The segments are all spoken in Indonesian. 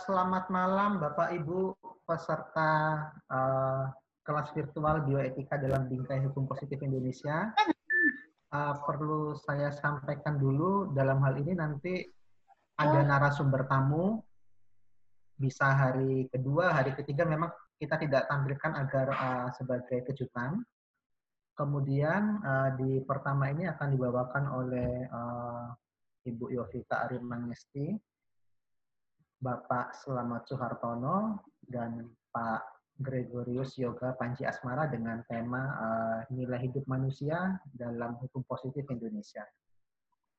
selamat malam Bapak Ibu peserta uh, kelas virtual bioetika dalam bingkai hukum positif Indonesia. Uh, perlu saya sampaikan dulu dalam hal ini nanti ada narasumber tamu bisa hari kedua, hari ketiga memang kita tidak tampilkan agar uh, sebagai kejutan. Kemudian uh, di pertama ini akan dibawakan oleh uh, Ibu Yovita Arimangesti Bapak Selamat Soehartono dan Pak Gregorius Yoga Panji Asmara dengan tema uh, nilai hidup manusia dalam hukum positif Indonesia.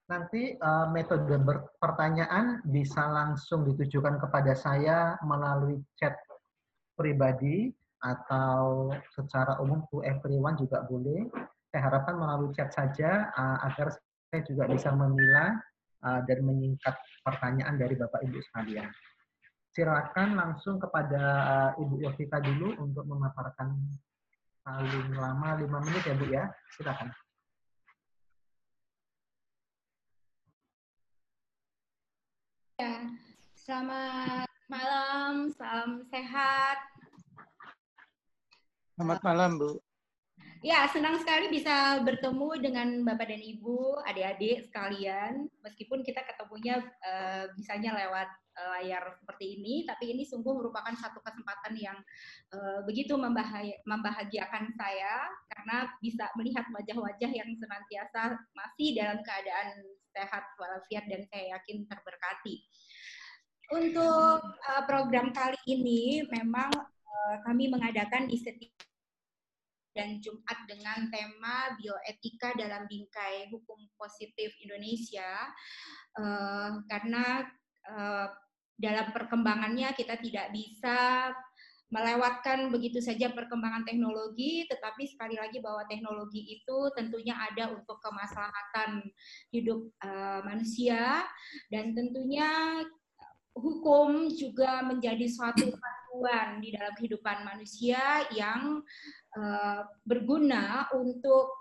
Nanti uh, metode pertanyaan bisa langsung ditujukan kepada saya melalui chat pribadi atau secara umum to everyone juga boleh. Saya harapkan melalui chat saja uh, agar saya juga bisa memilah uh, dan menyingkat pertanyaan dari Bapak Ibu sekalian. Silakan langsung kepada uh, Ibu Yovita dulu untuk memaparkan paling lama 5 menit ya Bu ya. Silakan. Ya, selamat malam, salam sehat. Selamat malam, Bu. Ya, senang sekali bisa bertemu dengan Bapak dan Ibu, adik-adik sekalian. Meskipun kita ketemunya uh, bisanya lewat uh, layar seperti ini, tapi ini sungguh merupakan satu kesempatan yang uh, begitu membahagiakan saya karena bisa melihat wajah-wajah yang senantiasa masih dalam keadaan sehat walafiat dan saya yakin terberkati. Untuk uh, program kali ini memang uh, kami mengadakan di setiap dan Jumat dengan tema bioetika dalam bingkai hukum positif Indonesia. Uh, karena uh, dalam perkembangannya kita tidak bisa melewatkan begitu saja perkembangan teknologi, tetapi sekali lagi bahwa teknologi itu tentunya ada untuk kemaslahatan hidup uh, manusia dan tentunya hukum juga menjadi suatu panduan di dalam kehidupan manusia yang uh, berguna untuk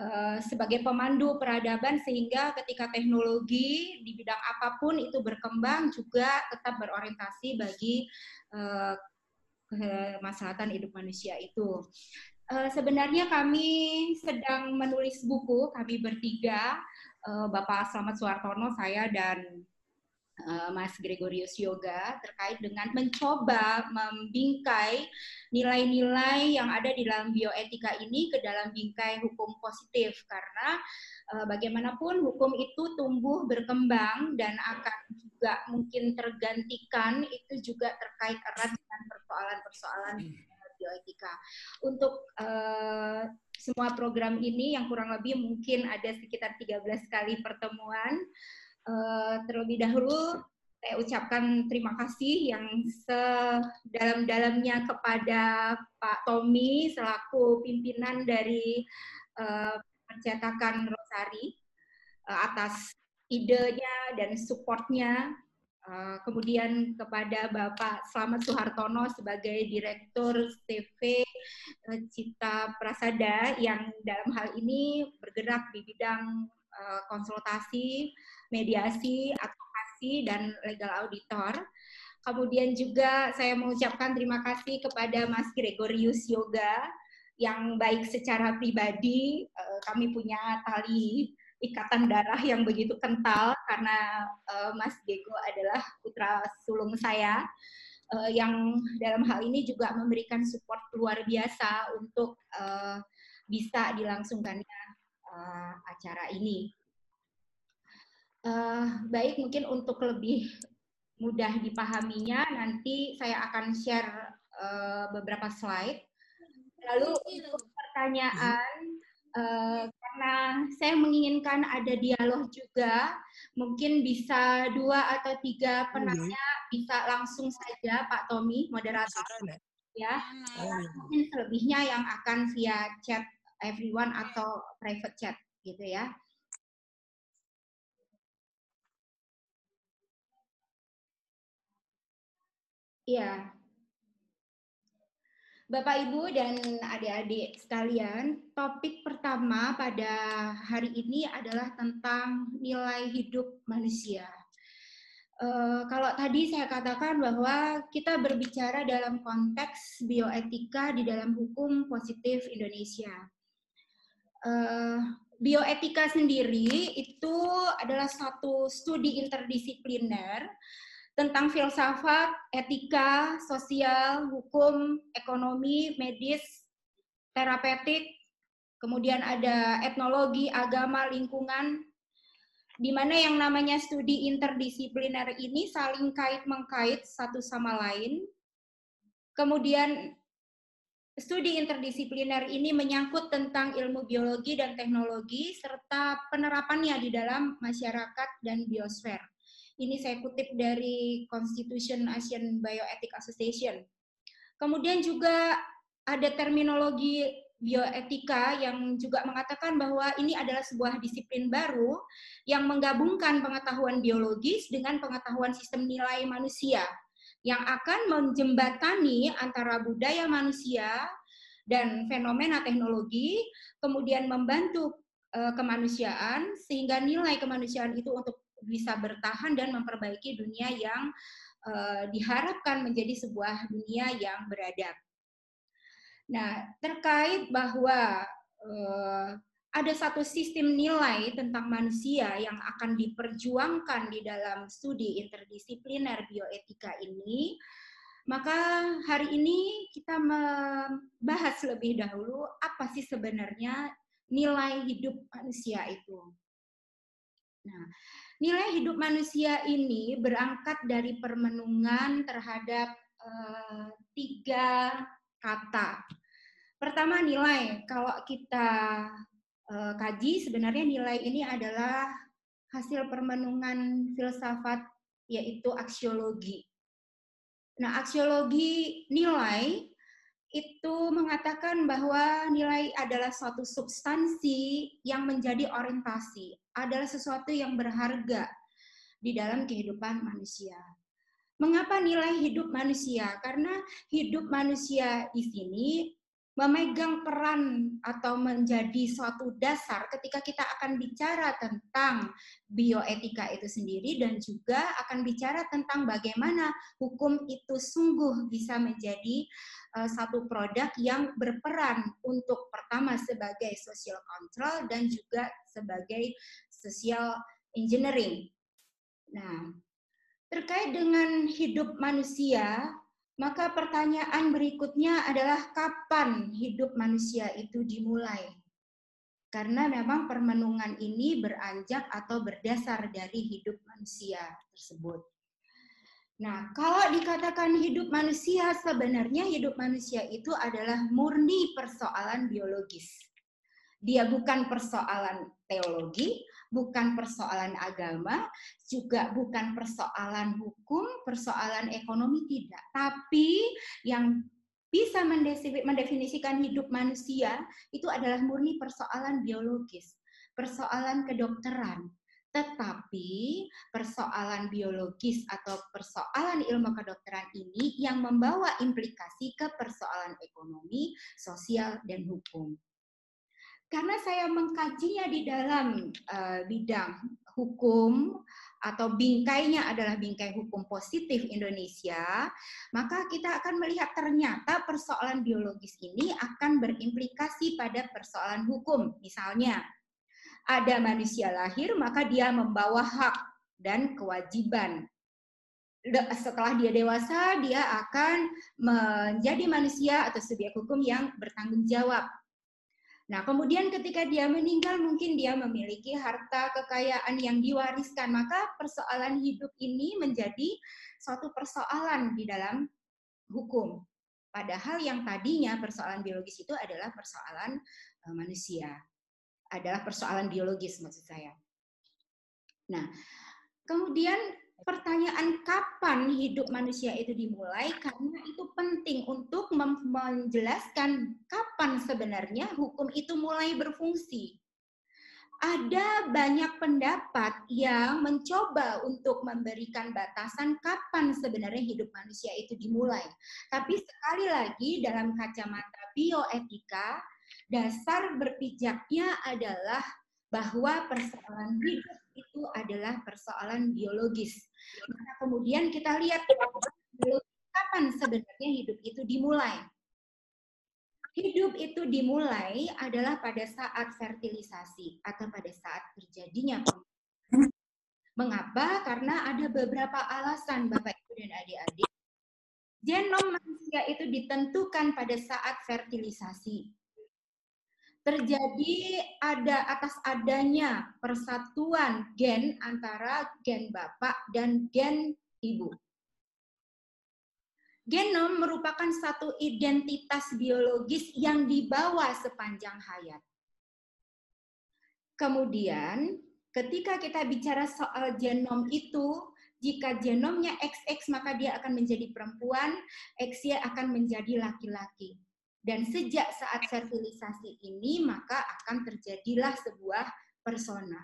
uh, sebagai pemandu peradaban sehingga ketika teknologi di bidang apa pun itu berkembang juga tetap berorientasi bagi uh, kemaslahatan hidup manusia itu. Sebenarnya kami sedang menulis buku, kami bertiga, Bapak Selamat Suartono, saya dan Eh, Mas Gregorius Yoga terkait dengan mencoba membingkai nilai-nilai yang ada di dalam bioetika ini ke dalam bingkai hukum positif karena uh, bagaimanapun hukum itu tumbuh berkembang dan akan juga mungkin tergantikan itu juga terkait erat dengan persoalan-persoalan bioetika. Untuk uh, semua program ini yang kurang lebih mungkin ada sekitar 13 kali pertemuan Uh, terlebih dahulu saya ucapkan terima kasih yang sedalam-dalamnya kepada Pak Tommy selaku pimpinan dari uh, percetakan Rosari uh, atas idenya dan supportnya. Uh, kemudian kepada Bapak Slamet Soehartono sebagai Direktur TV Cita Prasada yang dalam hal ini bergerak di bidang uh, konsultasi mediasi, advokasi, dan legal auditor. Kemudian juga saya mengucapkan terima kasih kepada Mas Gregorius Yoga yang baik secara pribadi eh, kami punya tali ikatan darah yang begitu kental karena eh, Mas Diego adalah putra sulung saya eh, yang dalam hal ini juga memberikan support luar biasa untuk bisa dilangsungkannya acara ini. Uh, baik, mungkin untuk lebih mudah dipahaminya, nanti saya akan share uh, beberapa slide. Lalu untuk pertanyaan, uh, karena saya menginginkan ada dialog juga, mungkin bisa dua atau tiga penanya bisa langsung saja Pak Tommy, moderator. Ya, mungkin selebihnya yang akan via chat everyone atau private chat gitu ya. Iya. Bapak, Ibu, dan adik-adik sekalian, topik pertama pada hari ini adalah tentang nilai hidup manusia. Uh, kalau tadi saya katakan bahwa kita berbicara dalam konteks bioetika di dalam hukum positif Indonesia. Uh, bioetika sendiri itu adalah satu studi interdisipliner tentang filsafat, etika, sosial, hukum, ekonomi, medis, terapeutik, kemudian ada etnologi, agama, lingkungan, di mana yang namanya studi interdisipliner ini saling kait-mengkait satu sama lain. Kemudian studi interdisipliner ini menyangkut tentang ilmu biologi dan teknologi serta penerapannya di dalam masyarakat dan biosfer. Ini saya kutip dari Constitution Asian Bioethic Association. Kemudian juga ada terminologi bioetika yang juga mengatakan bahwa ini adalah sebuah disiplin baru yang menggabungkan pengetahuan biologis dengan pengetahuan sistem nilai manusia yang akan menjembatani antara budaya manusia dan fenomena teknologi, kemudian membantu uh, kemanusiaan sehingga nilai kemanusiaan itu untuk bisa bertahan dan memperbaiki dunia yang uh, diharapkan menjadi sebuah dunia yang beradab. Nah, terkait bahwa uh, ada satu sistem nilai tentang manusia yang akan diperjuangkan di dalam studi interdisipliner bioetika ini, maka hari ini kita membahas lebih dahulu apa sih sebenarnya nilai hidup manusia itu. Nah, nilai hidup manusia ini berangkat dari permenungan terhadap uh, tiga kata Pertama nilai, kalau kita uh, kaji sebenarnya nilai ini adalah hasil permenungan filsafat yaitu aksiologi. Nah, aksiologi nilai itu mengatakan bahwa nilai adalah suatu substansi yang menjadi orientasi, adalah sesuatu yang berharga di dalam kehidupan manusia. Mengapa nilai hidup manusia? Karena hidup manusia di sini memegang peran atau menjadi suatu dasar ketika kita akan bicara tentang bioetika itu sendiri dan juga akan bicara tentang bagaimana hukum itu sungguh bisa menjadi uh, satu produk yang berperan untuk pertama sebagai social control dan juga sebagai social engineering. Nah, terkait dengan hidup manusia maka pertanyaan berikutnya adalah kapan hidup manusia itu dimulai? Karena memang permenungan ini beranjak atau berdasar dari hidup manusia tersebut. Nah, kalau dikatakan hidup manusia, sebenarnya hidup manusia itu adalah murni persoalan biologis. Dia bukan persoalan teologi, bukan persoalan agama, juga bukan persoalan hukum, persoalan ekonomi tidak. Tapi yang bisa mendefinisikan hidup manusia itu adalah murni persoalan biologis, persoalan kedokteran. Tetapi persoalan biologis atau persoalan ilmu kedokteran ini yang membawa implikasi ke persoalan ekonomi, sosial, dan hukum karena saya mengkajinya di dalam uh, bidang hukum atau bingkainya adalah bingkai hukum positif Indonesia, maka kita akan melihat ternyata persoalan biologis ini akan berimplikasi pada persoalan hukum. Misalnya, ada manusia lahir, maka dia membawa hak dan kewajiban. Setelah dia dewasa, dia akan menjadi manusia atau subjek hukum yang bertanggung jawab Nah, kemudian ketika dia meninggal mungkin dia memiliki harta kekayaan yang diwariskan, maka persoalan hidup ini menjadi suatu persoalan di dalam hukum. Padahal yang tadinya persoalan biologis itu adalah persoalan uh, manusia. Adalah persoalan biologis maksud saya. Nah, kemudian pertanyaan kapan hidup manusia itu dimulai karena itu penting untuk menjelaskan kapan sebenarnya hukum itu mulai berfungsi. Ada banyak pendapat yang mencoba untuk memberikan batasan kapan sebenarnya hidup manusia itu dimulai. Tapi sekali lagi dalam kacamata bioetika, dasar berpijaknya adalah bahwa persoalan hidup itu adalah persoalan biologis. Maka kemudian kita lihat kapan sebenarnya hidup itu dimulai. Hidup itu dimulai adalah pada saat fertilisasi atau pada saat terjadinya Mengapa? Karena ada beberapa alasan Bapak Ibu dan adik-adik. Genom manusia itu ditentukan pada saat fertilisasi terjadi ada atas adanya persatuan gen antara gen bapak dan gen ibu. Genom merupakan satu identitas biologis yang dibawa sepanjang hayat. Kemudian, ketika kita bicara soal genom itu, jika genomnya XX maka dia akan menjadi perempuan, XY akan menjadi laki-laki. Dan sejak saat fertilisasi ini, maka akan terjadilah sebuah persona.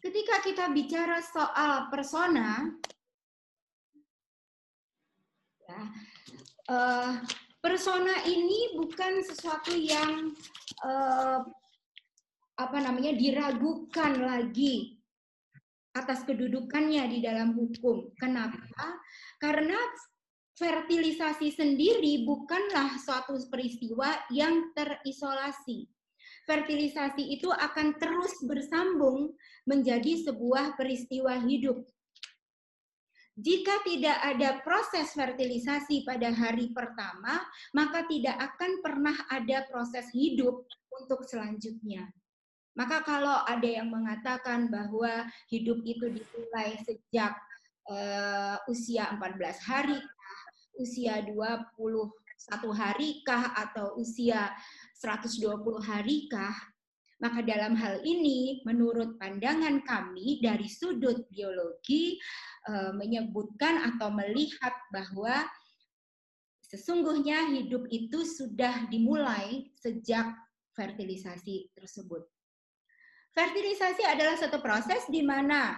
Ketika kita bicara soal persona, ya, uh, persona ini bukan sesuatu yang uh, apa namanya diragukan lagi atas kedudukannya di dalam hukum. Kenapa? Karena fertilisasi sendiri bukanlah suatu peristiwa yang terisolasi. Fertilisasi itu akan terus bersambung menjadi sebuah peristiwa hidup. Jika tidak ada proses fertilisasi pada hari pertama, maka tidak akan pernah ada proses hidup untuk selanjutnya. Maka kalau ada yang mengatakan bahwa hidup itu dimulai sejak uh, usia 14 hari usia 21 hari kah atau usia 120 hari kah? Maka dalam hal ini, menurut pandangan kami dari sudut biologi, e, menyebutkan atau melihat bahwa sesungguhnya hidup itu sudah dimulai sejak fertilisasi tersebut. Fertilisasi adalah satu proses di mana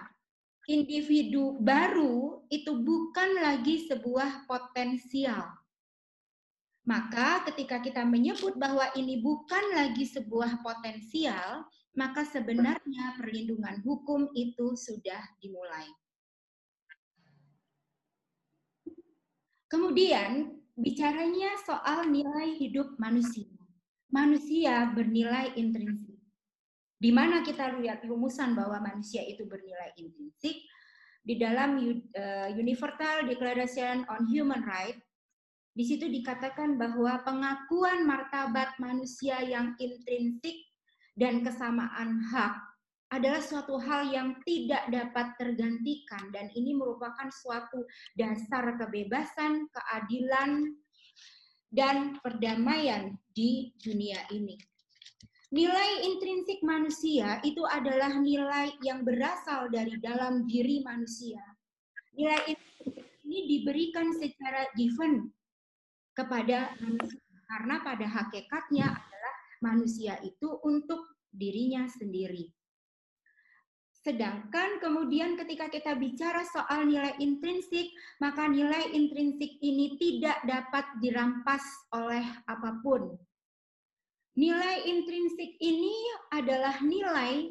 individu baru itu bukan lagi sebuah potensial. Maka ketika kita menyebut bahwa ini bukan lagi sebuah potensial, maka sebenarnya perlindungan hukum itu sudah dimulai. Kemudian bicaranya soal nilai hidup manusia. Manusia bernilai intrinsik di mana kita lihat rumusan bahwa manusia itu bernilai intrinsik di dalam uh, Universal Declaration on Human Rights di situ dikatakan bahwa pengakuan martabat manusia yang intrinsik dan kesamaan hak adalah suatu hal yang tidak dapat tergantikan dan ini merupakan suatu dasar kebebasan, keadilan dan perdamaian di dunia ini. Nilai intrinsik manusia itu adalah nilai yang berasal dari dalam diri manusia. Nilai ini diberikan secara given kepada manusia karena pada hakikatnya adalah manusia itu untuk dirinya sendiri. Sedangkan kemudian ketika kita bicara soal nilai intrinsik, maka nilai intrinsik ini tidak dapat dirampas oleh apa pun Nilai intrinsik ini adalah nilai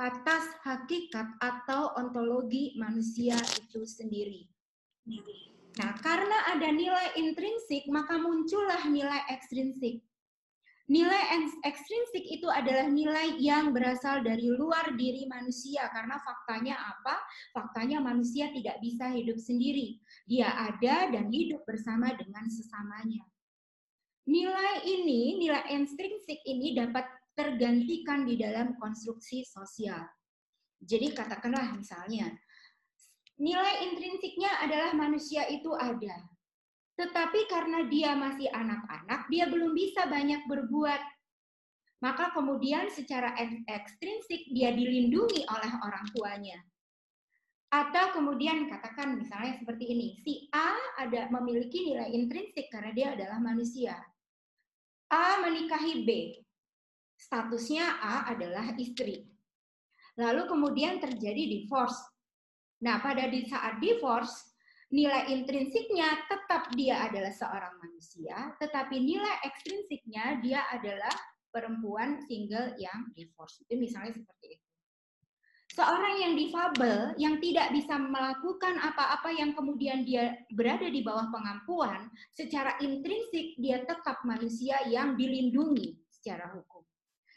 atas hakikat atau ontologi manusia itu sendiri. Nah, karena ada nilai intrinsik, maka muncullah nilai ekstrinsik. Nilai ekstrinsik itu adalah nilai yang berasal dari luar diri manusia karena faktanya apa? Faktanya manusia tidak bisa hidup sendiri. Dia ada dan hidup bersama dengan sesamanya. Nilai ini, nilai intrinsik ini dapat tergantikan di dalam konstruksi sosial. Jadi katakanlah misalnya, nilai intrinsiknya adalah manusia itu ada. Tetapi karena dia masih anak-anak, dia belum bisa banyak berbuat. Maka kemudian secara ekstrinsik dia dilindungi oleh orang tuanya. Atau kemudian katakan misalnya seperti ini, si A ada memiliki nilai intrinsik karena dia adalah manusia. A menikahi B. Statusnya A adalah istri. Lalu kemudian terjadi divorce. Nah, pada di saat divorce, nilai intrinsiknya tetap dia adalah seorang manusia, tetapi nilai ekstrinsiknya dia adalah perempuan single yang divorce. Itu misalnya seperti itu. Seorang yang difabel, yang tidak bisa melakukan apa-apa yang kemudian dia berada di bawah pengampuan, secara intrinsik dia tetap manusia yang dilindungi secara hukum.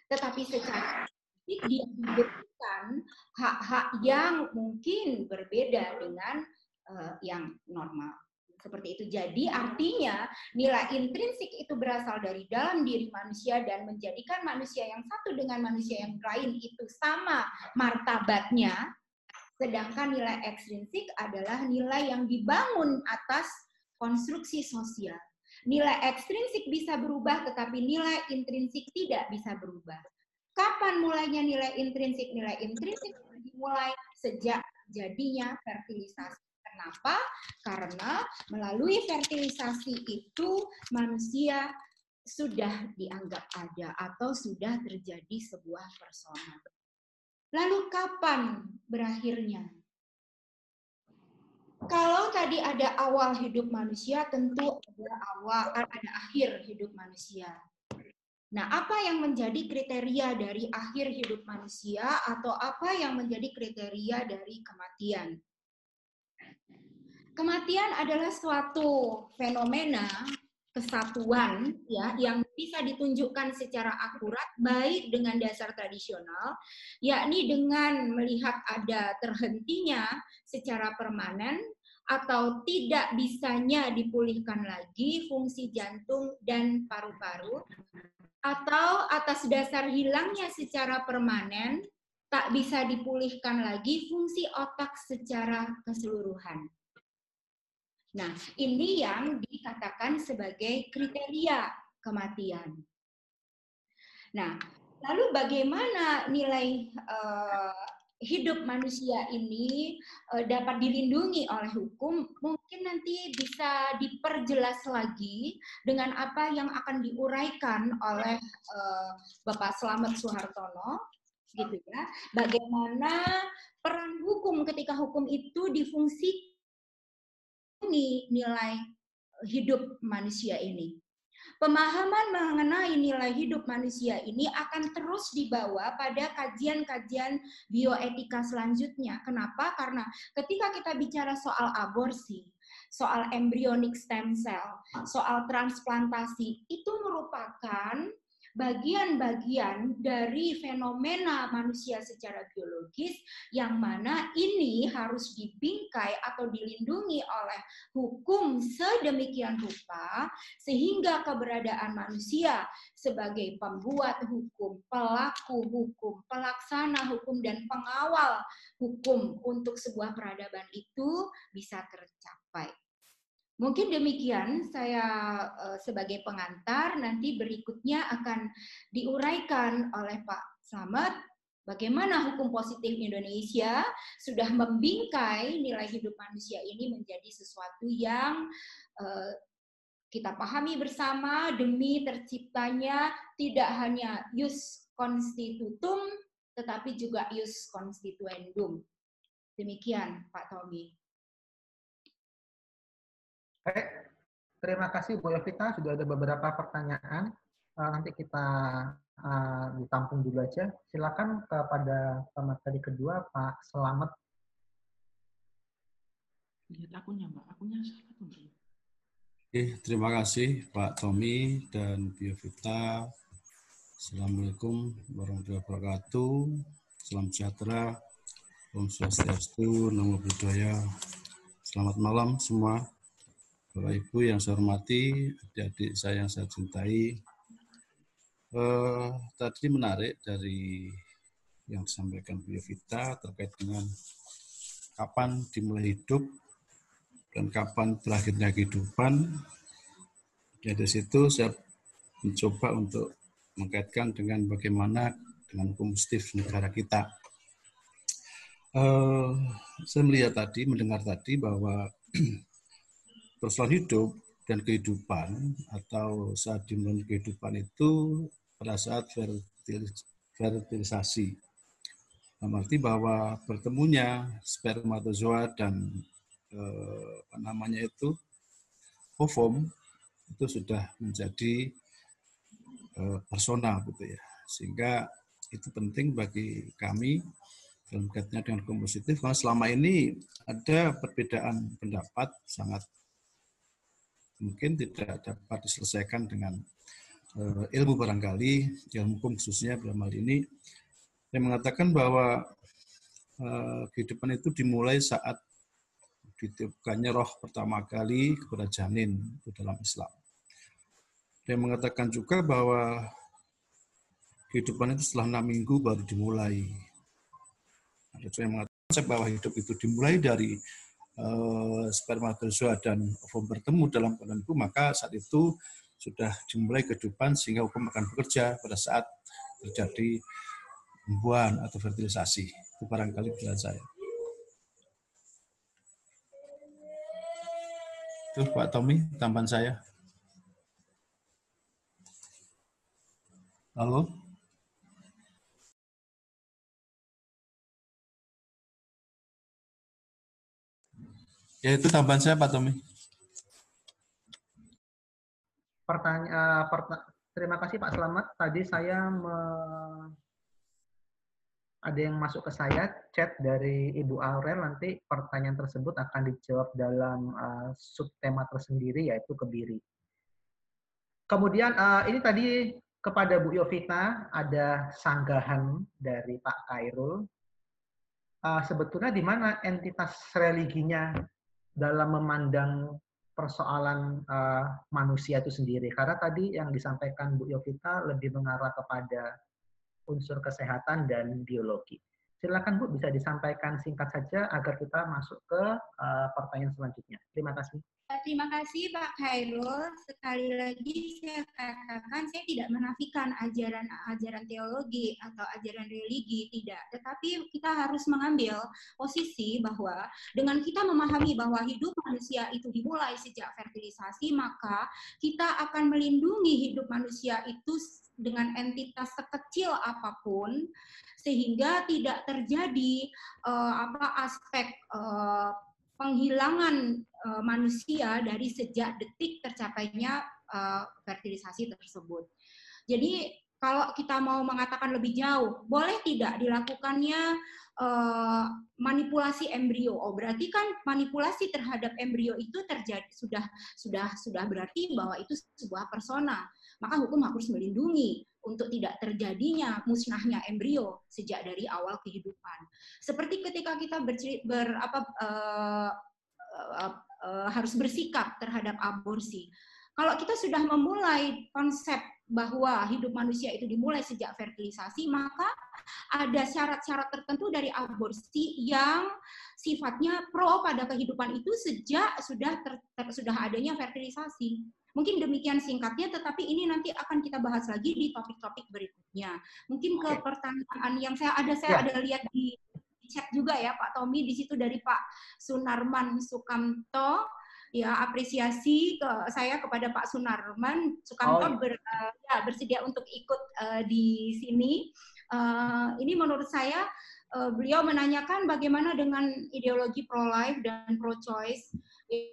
Tetapi secara dia diberikan hak-hak yang mungkin berbeda dengan uh, yang normal. Seperti itu. Jadi artinya nilai intrinsik itu berasal dari dalam diri manusia dan menjadikan manusia yang satu dengan manusia yang lain itu sama martabatnya. Sedangkan nilai ekstrinsik adalah nilai yang dibangun atas konstruksi sosial. Nilai ekstrinsik bisa berubah tetapi nilai intrinsik tidak bisa berubah. Kapan mulainya nilai intrinsik? Nilai intrinsik dimulai sejak jadinya fertilisasi Kenapa? Karena melalui fertilisasi itu manusia sudah dianggap ada atau sudah terjadi sebuah persona. Lalu kapan berakhirnya? Kalau tadi ada awal hidup manusia, tentu ada awal ada akhir hidup manusia. Nah, apa yang menjadi kriteria dari akhir hidup manusia atau apa yang menjadi kriteria dari kematian? Kematian adalah suatu fenomena kesatuan ya yang bisa ditunjukkan secara akurat baik dengan dasar tradisional yakni dengan melihat ada terhentinya secara permanen atau tidak bisanya dipulihkan lagi fungsi jantung dan paru-paru atau atas dasar hilangnya secara permanen tak bisa dipulihkan lagi fungsi otak secara keseluruhan. Nah, ini yang dikatakan sebagai kriteria kematian. Nah, lalu bagaimana nilai uh, hidup manusia ini uh, dapat dilindungi oleh hukum? Mungkin nanti bisa diperjelas lagi dengan apa yang akan diuraikan oleh uh, Bapak Slamet Soehartono gitu ya. Bagaimana peran hukum ketika hukum itu difungsikan nilai hidup manusia ini. Pemahaman mengenai nilai hidup manusia ini akan terus dibawa pada kajian-kajian bioetika selanjutnya. Kenapa? Karena ketika kita bicara soal aborsi, soal embryonic stem cell, soal transplantasi, itu merupakan bagian-bagian dari fenomena manusia secara biologis yang mana ini harus dibingkai atau dilindungi oleh hukum sedemikian rupa sehingga keberadaan manusia sebagai pembuat hukum, pelaku hukum, pelaksana hukum dan pengawal hukum untuk sebuah peradaban itu bisa tercapai. Mungkin demikian saya uh, sebagai pengantar nanti berikutnya akan diuraikan oleh Pak Slamet bagaimana hukum positif Indonesia sudah membingkai nilai hidup manusia ini menjadi sesuatu yang uh, kita pahami bersama demi terciptanya tidak hanya jus constitutum tetapi juga jus constituendum. Demikian Pak Tommy. Baik, terima kasih Bu Yovita. Sudah ada beberapa pertanyaan. Uh, nanti kita uh, ditampung dulu aja. Silakan kepada pemateri kedua, Pak Selamat. Lihat akunnya, Mbak. Akunnya salah tuh. Oke, terima kasih Pak Tommy dan Bu Yovita. Assalamualaikum warahmatullahi wabarakatuh. Salam sejahtera. Om Swastiastu, Namo Buddhaya. Selamat malam semua. Bapak Ibu yang saya hormati, adik-adik saya yang saya cintai, eh, tadi menarik dari yang disampaikan Bu Yovita terkait dengan kapan dimulai hidup dan kapan berakhirnya kehidupan. Ya, dari situ saya mencoba untuk mengkaitkan dengan bagaimana dengan hukum positif negara kita. Uh, saya melihat tadi, mendengar tadi bahwa persoalan hidup dan kehidupan atau saat dimulai kehidupan itu pada saat fertilisasi. Berarti bahwa bertemunya spermatozoa dan eh, namanya itu ovum itu sudah menjadi eh, personal gitu ya. Sehingga itu penting bagi kami dalam kaitannya dengan kompositif karena selama ini ada perbedaan pendapat sangat mungkin tidak dapat diselesaikan dengan uh, ilmu barangkali ilmu hukum khususnya dalam hal ini yang mengatakan bahwa uh, kehidupan itu dimulai saat ditiupkannya roh pertama kali kepada janin itu dalam Islam. Dia mengatakan juga bahwa kehidupan itu setelah enam minggu baru dimulai. Ada yang mengatakan bahwa hidup itu dimulai dari uh, spermatozoa dan ovum bertemu dalam keadaan itu, maka saat itu sudah dimulai kehidupan sehingga hukum akan bekerja pada saat terjadi pembuahan atau fertilisasi. Itu barangkali penjelasan saya. Itu Pak Tommy, tambahan saya. Halo? Ya itu tambahan saya Pak Tommy. Pertanyaan, perta terima kasih Pak Selamat. Tadi saya me ada yang masuk ke saya chat dari Ibu Aurel nanti pertanyaan tersebut akan dijawab dalam uh, subtema tersendiri yaitu kebiri. Kemudian uh, ini tadi kepada Bu Yovita ada sanggahan dari Pak Kairul. Uh, sebetulnya di mana entitas religinya dalam memandang persoalan uh, manusia itu sendiri. Karena tadi yang disampaikan Bu Yovita lebih mengarah kepada unsur kesehatan dan biologi. Silakan Bu bisa disampaikan singkat saja agar kita masuk ke uh, pertanyaan selanjutnya. Terima kasih. Terima kasih Pak Khairul. Sekali lagi saya katakan saya tidak menafikan ajaran-ajaran teologi atau ajaran religi, tidak. Tetapi kita harus mengambil posisi bahwa dengan kita memahami bahwa hidup manusia itu dimulai sejak fertilisasi, maka kita akan melindungi hidup manusia itu dengan entitas sekecil apa pun sehingga tidak terjadi uh, apa aspek uh, penghilangan uh, manusia dari sejak detik tercapainya uh, fertilisasi tersebut. Jadi kalau kita mau mengatakan lebih jauh, boleh tidak dilakukannya uh, manipulasi embrio? Oh, berarti kan manipulasi terhadap embrio itu terjadi sudah sudah sudah berarti bahwa itu sebuah persona. Maka hukum harus melindungi untuk tidak terjadinya musnahnya embrio sejak dari awal kehidupan. Seperti ketika kita ber, ber apa uh, harus bersikap terhadap aborsi. Kalau kita sudah memulai konsep bahwa hidup manusia itu dimulai sejak fertilisasi, maka ada syarat-syarat tertentu dari aborsi yang sifatnya pro pada kehidupan itu sejak sudah ter, ter, sudah adanya fertilisasi. Mungkin demikian singkatnya, tetapi ini nanti akan kita bahas lagi di topik-topik berikutnya. Mungkin ke pertanyaan yang saya ada saya ya. ada lihat di chat juga ya Pak Tommy di situ dari Pak Sunarman Sukamto ya apresiasi ke saya kepada Pak Sunarman Sukamto oh. ber, uh, ya, bersedia untuk ikut uh, di sini. Uh, ini menurut saya uh, beliau menanyakan bagaimana dengan ideologi pro life dan pro choice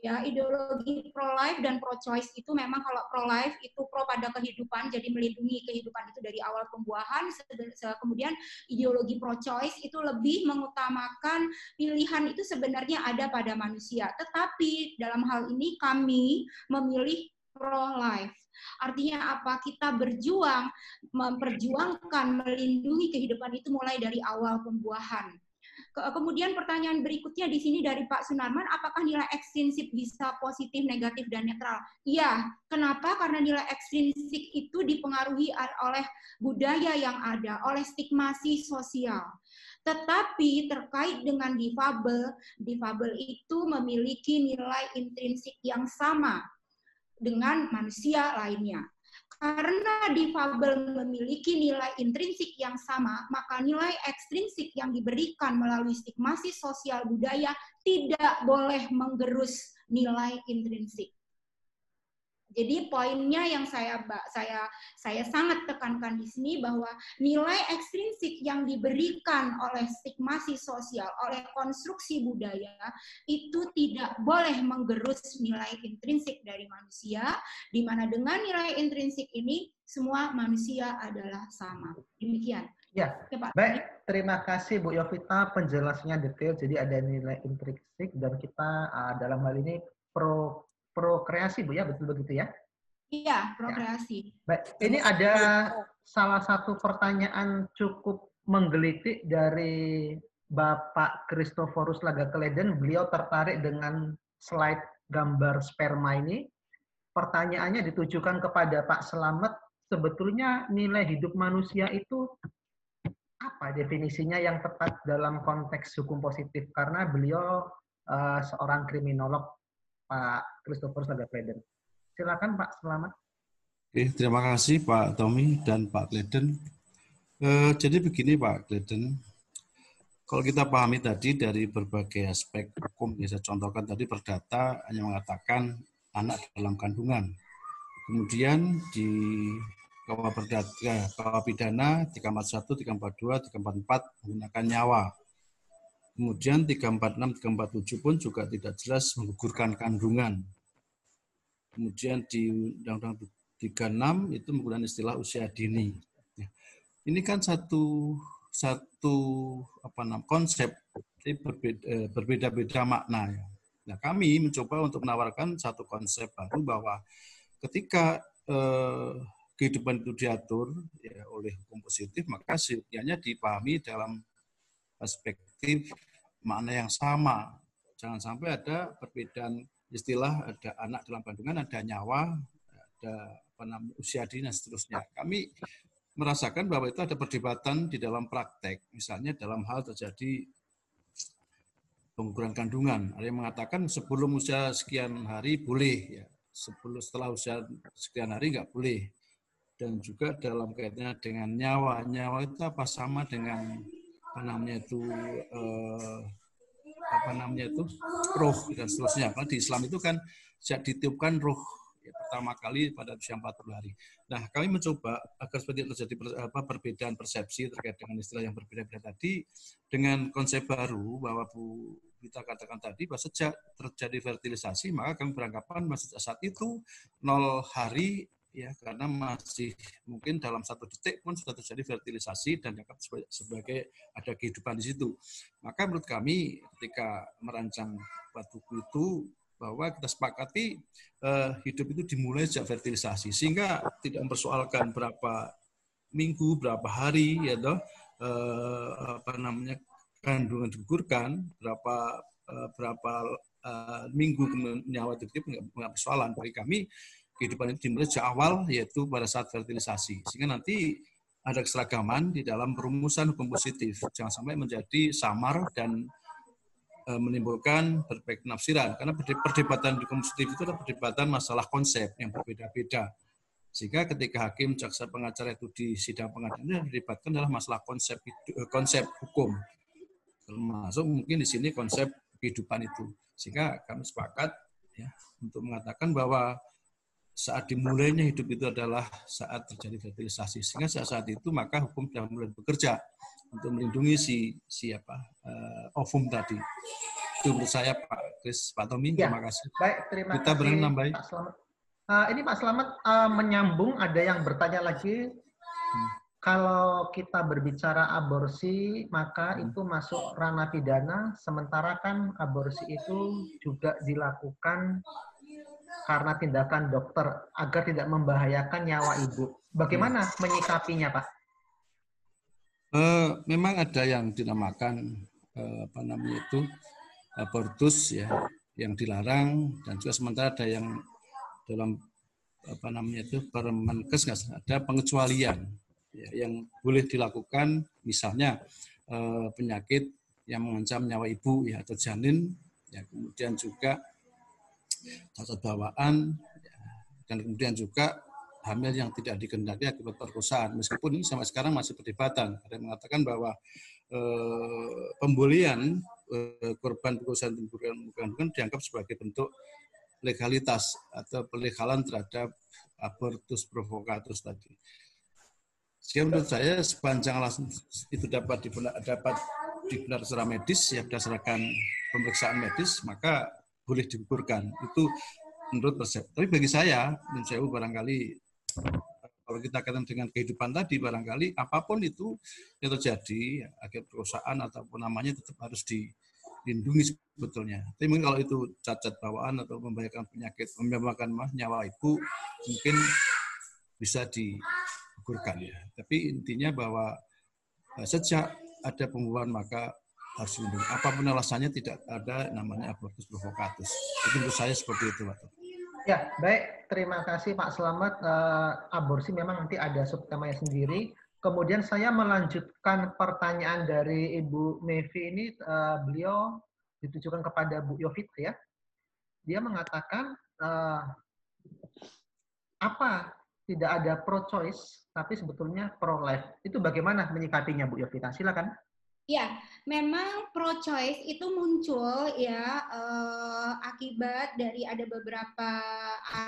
ya ideologi pro life dan pro choice itu memang kalau pro life itu pro pada kehidupan jadi melindungi kehidupan itu dari awal pembuahan. Kemudian ideologi pro choice itu lebih mengutamakan pilihan itu sebenarnya ada pada manusia. Tetapi dalam hal ini kami memilih pro life Artinya apa? Kita berjuang, memperjuangkan, melindungi kehidupan itu mulai dari awal pembuahan Kemudian pertanyaan berikutnya di sini dari Pak Sunarman, apakah nilai ekstrinsik bisa positif, negatif, dan netral? Iya, kenapa? Karena nilai ekstrinsik itu dipengaruhi oleh budaya yang ada, oleh stigmasi sosial. Tetapi terkait dengan difabel, difabel itu memiliki nilai intrinsik yang sama dengan manusia lainnya. Karena difabel memiliki nilai intrinsik yang sama, maka nilai ekstrinsik yang diberikan melalui stigmasi sosial budaya tidak boleh menggerus nilai intrinsik. Jadi poinnya yang saya saya saya sangat tekankan di sini bahwa nilai ekstrinsik yang diberikan oleh stigmasi sosial, oleh konstruksi budaya itu tidak boleh menggerus nilai intrinsik dari manusia, di mana dengan nilai intrinsik ini semua manusia adalah sama. Demikian. Ya, Pak. baik. Terima kasih Bu Yovita penjelasannya detail. Jadi ada nilai intrinsik dan kita uh, dalam hal ini pro prokreasi Bu ya, betul begitu ya? Iya, prokreasi. Ya. Baik, ini ada salah satu pertanyaan cukup menggelitik dari Bapak Christophorus Lagakeleden. Beliau tertarik dengan slide gambar sperma ini. Pertanyaannya ditujukan kepada Pak Selamat, sebetulnya nilai hidup manusia itu apa definisinya yang tepat dalam konteks hukum positif? Karena beliau uh, seorang kriminolog Pak Christopher Sagakleden. Silakan Pak Selamat. Oke, terima kasih Pak Tommy dan Pak Kleden. Eh, jadi begini Pak Kleden, kalau kita pahami tadi dari berbagai aspek hukum, ya saya contohkan tadi perdata hanya mengatakan anak dalam kandungan. Kemudian di KUA Perdata, KUA Pidana 341, 342, 344 menggunakan nyawa. Kemudian 346, 347 pun juga tidak jelas menggugurkan kandungan. Kemudian di Undang-Undang 36 itu menggunakan istilah usia dini. Ya. Ini kan satu satu apa namanya konsep berbeda, berbeda-beda makna ya. Nah, kami mencoba untuk menawarkan satu konsep baru bahwa ketika eh, kehidupan itu diatur ya, oleh hukum positif, maka seyogianya dipahami dalam perspektif makna yang sama. Jangan sampai ada perbedaan istilah, ada anak dalam kandungan, ada nyawa, ada apa usia dini, dan seterusnya. Kami merasakan bahwa itu ada perdebatan di dalam praktek. Misalnya dalam hal terjadi pengukuran kandungan. Ada yang mengatakan sebelum usia sekian hari boleh, ya. sebelum setelah usia sekian hari nggak boleh. Dan juga dalam kaitannya dengan nyawa. Nyawa itu apa sama dengan apa namanya itu eh, apa namanya itu roh dan seterusnya. Karena di Islam itu kan sejak ditiupkan roh ya, pertama kali pada usia 40 hari. Nah, kami mencoba agar seperti terjadi apa, perbedaan persepsi terkait dengan istilah yang berbeda-beda tadi dengan konsep baru bahwa Bu kita katakan tadi bahwa sejak terjadi fertilisasi maka kami beranggapan masih saat itu nol hari ya karena masih mungkin dalam satu detik pun sudah terjadi fertilisasi dan dianggap sebagai ada kehidupan di situ. Maka menurut kami ketika merancang buat buku itu bahwa kita sepakati eh, hidup itu dimulai sejak fertilisasi sehingga tidak mempersoalkan berapa minggu, berapa hari ya toh eh, apa namanya kandungan digugurkan, berapa eh, berapa eh, minggu nyawa itu tidak persoalan bagi kami kehidupan itu dimulai sejak awal yaitu pada saat fertilisasi. Sehingga nanti ada keseragaman di dalam perumusan hukum positif. Jangan sampai menjadi samar dan e, menimbulkan berbagai penafsiran. Karena perdebatan hukum positif itu adalah perdebatan masalah konsep yang berbeda-beda. Sehingga ketika hakim jaksa pengacara itu di sidang pengadilan didebatkan adalah masalah konsep e, konsep hukum. Termasuk mungkin di sini konsep kehidupan itu. Sehingga kami sepakat ya untuk mengatakan bahwa saat dimulainya hidup itu adalah saat terjadi fertilisasi. Sehingga saat, saat itu maka hukum sudah mulai bekerja untuk melindungi si siapa uh, ovum tadi. Itu menurut saya Pak Kris, Pak Tommy, ya. terima kasih. Baik, terima Kita kasih. Kita nambahin. Pak Selamat. Uh, ini Pak Selamat uh, menyambung ada yang bertanya lagi. Hmm. Kalau kita berbicara aborsi, maka hmm. itu masuk ranah pidana, sementara kan aborsi itu juga dilakukan karena tindakan dokter agar tidak membahayakan nyawa ibu. Bagaimana hmm. menyikapinya, Pak? Uh, memang ada yang dinamakan uh, apa namanya itu abortus ya, yang dilarang dan juga sementara ada yang dalam apa namanya itu Permenkes ada pengecualian ya, yang boleh dilakukan misalnya uh, penyakit yang mengancam nyawa ibu ya atau janin ya kemudian juga cacat bawaan, dan kemudian juga hamil yang tidak dikehendaki akibat perkosaan. Meskipun ini sampai sekarang masih perdebatan. Ada yang mengatakan bahwa eh, pembulian eh, korban perkosaan dan bukan dianggap sebagai bentuk legalitas atau pelegalan terhadap abortus provokatus tadi. Sehingga menurut saya sepanjang alasan itu dapat dibenar, dapat dibenar secara medis ya berdasarkan pemeriksaan medis maka boleh digugurkan. Itu menurut persep. Tapi bagi saya, menurut saya barangkali kalau kita katakan dengan kehidupan tadi barangkali apa pun itu yang terjadi akibat perusahaan ataupun namanya tetap harus dilindungi sebetulnya. Tapi mungkin kalau itu cacat bawaan atau membahayakan penyakit, membahayakan nyawa ibu, mungkin bisa digugurkan ya. Tapi intinya bahwa eh, sejak ada pembuahan maka harus dilindungi. Apa pun alasannya tidak ada namanya abortus provokatus. Itu menurut saya seperti itu, Pak. Ya, baik. Terima kasih Pak Selamat. Uh, aborsi memang nanti ada subtemanya sendiri. Kemudian saya melanjutkan pertanyaan dari Ibu Mevi ini. Uh, beliau ditujukan kepada Bu Yovit ya. Dia mengatakan uh, apa tidak ada pro-choice, tapi sebetulnya pro-life. Itu bagaimana menyikapinya Bu Yovita? Silakan. Ya, memang pro-choice itu muncul ya eh, akibat dari ada beberapa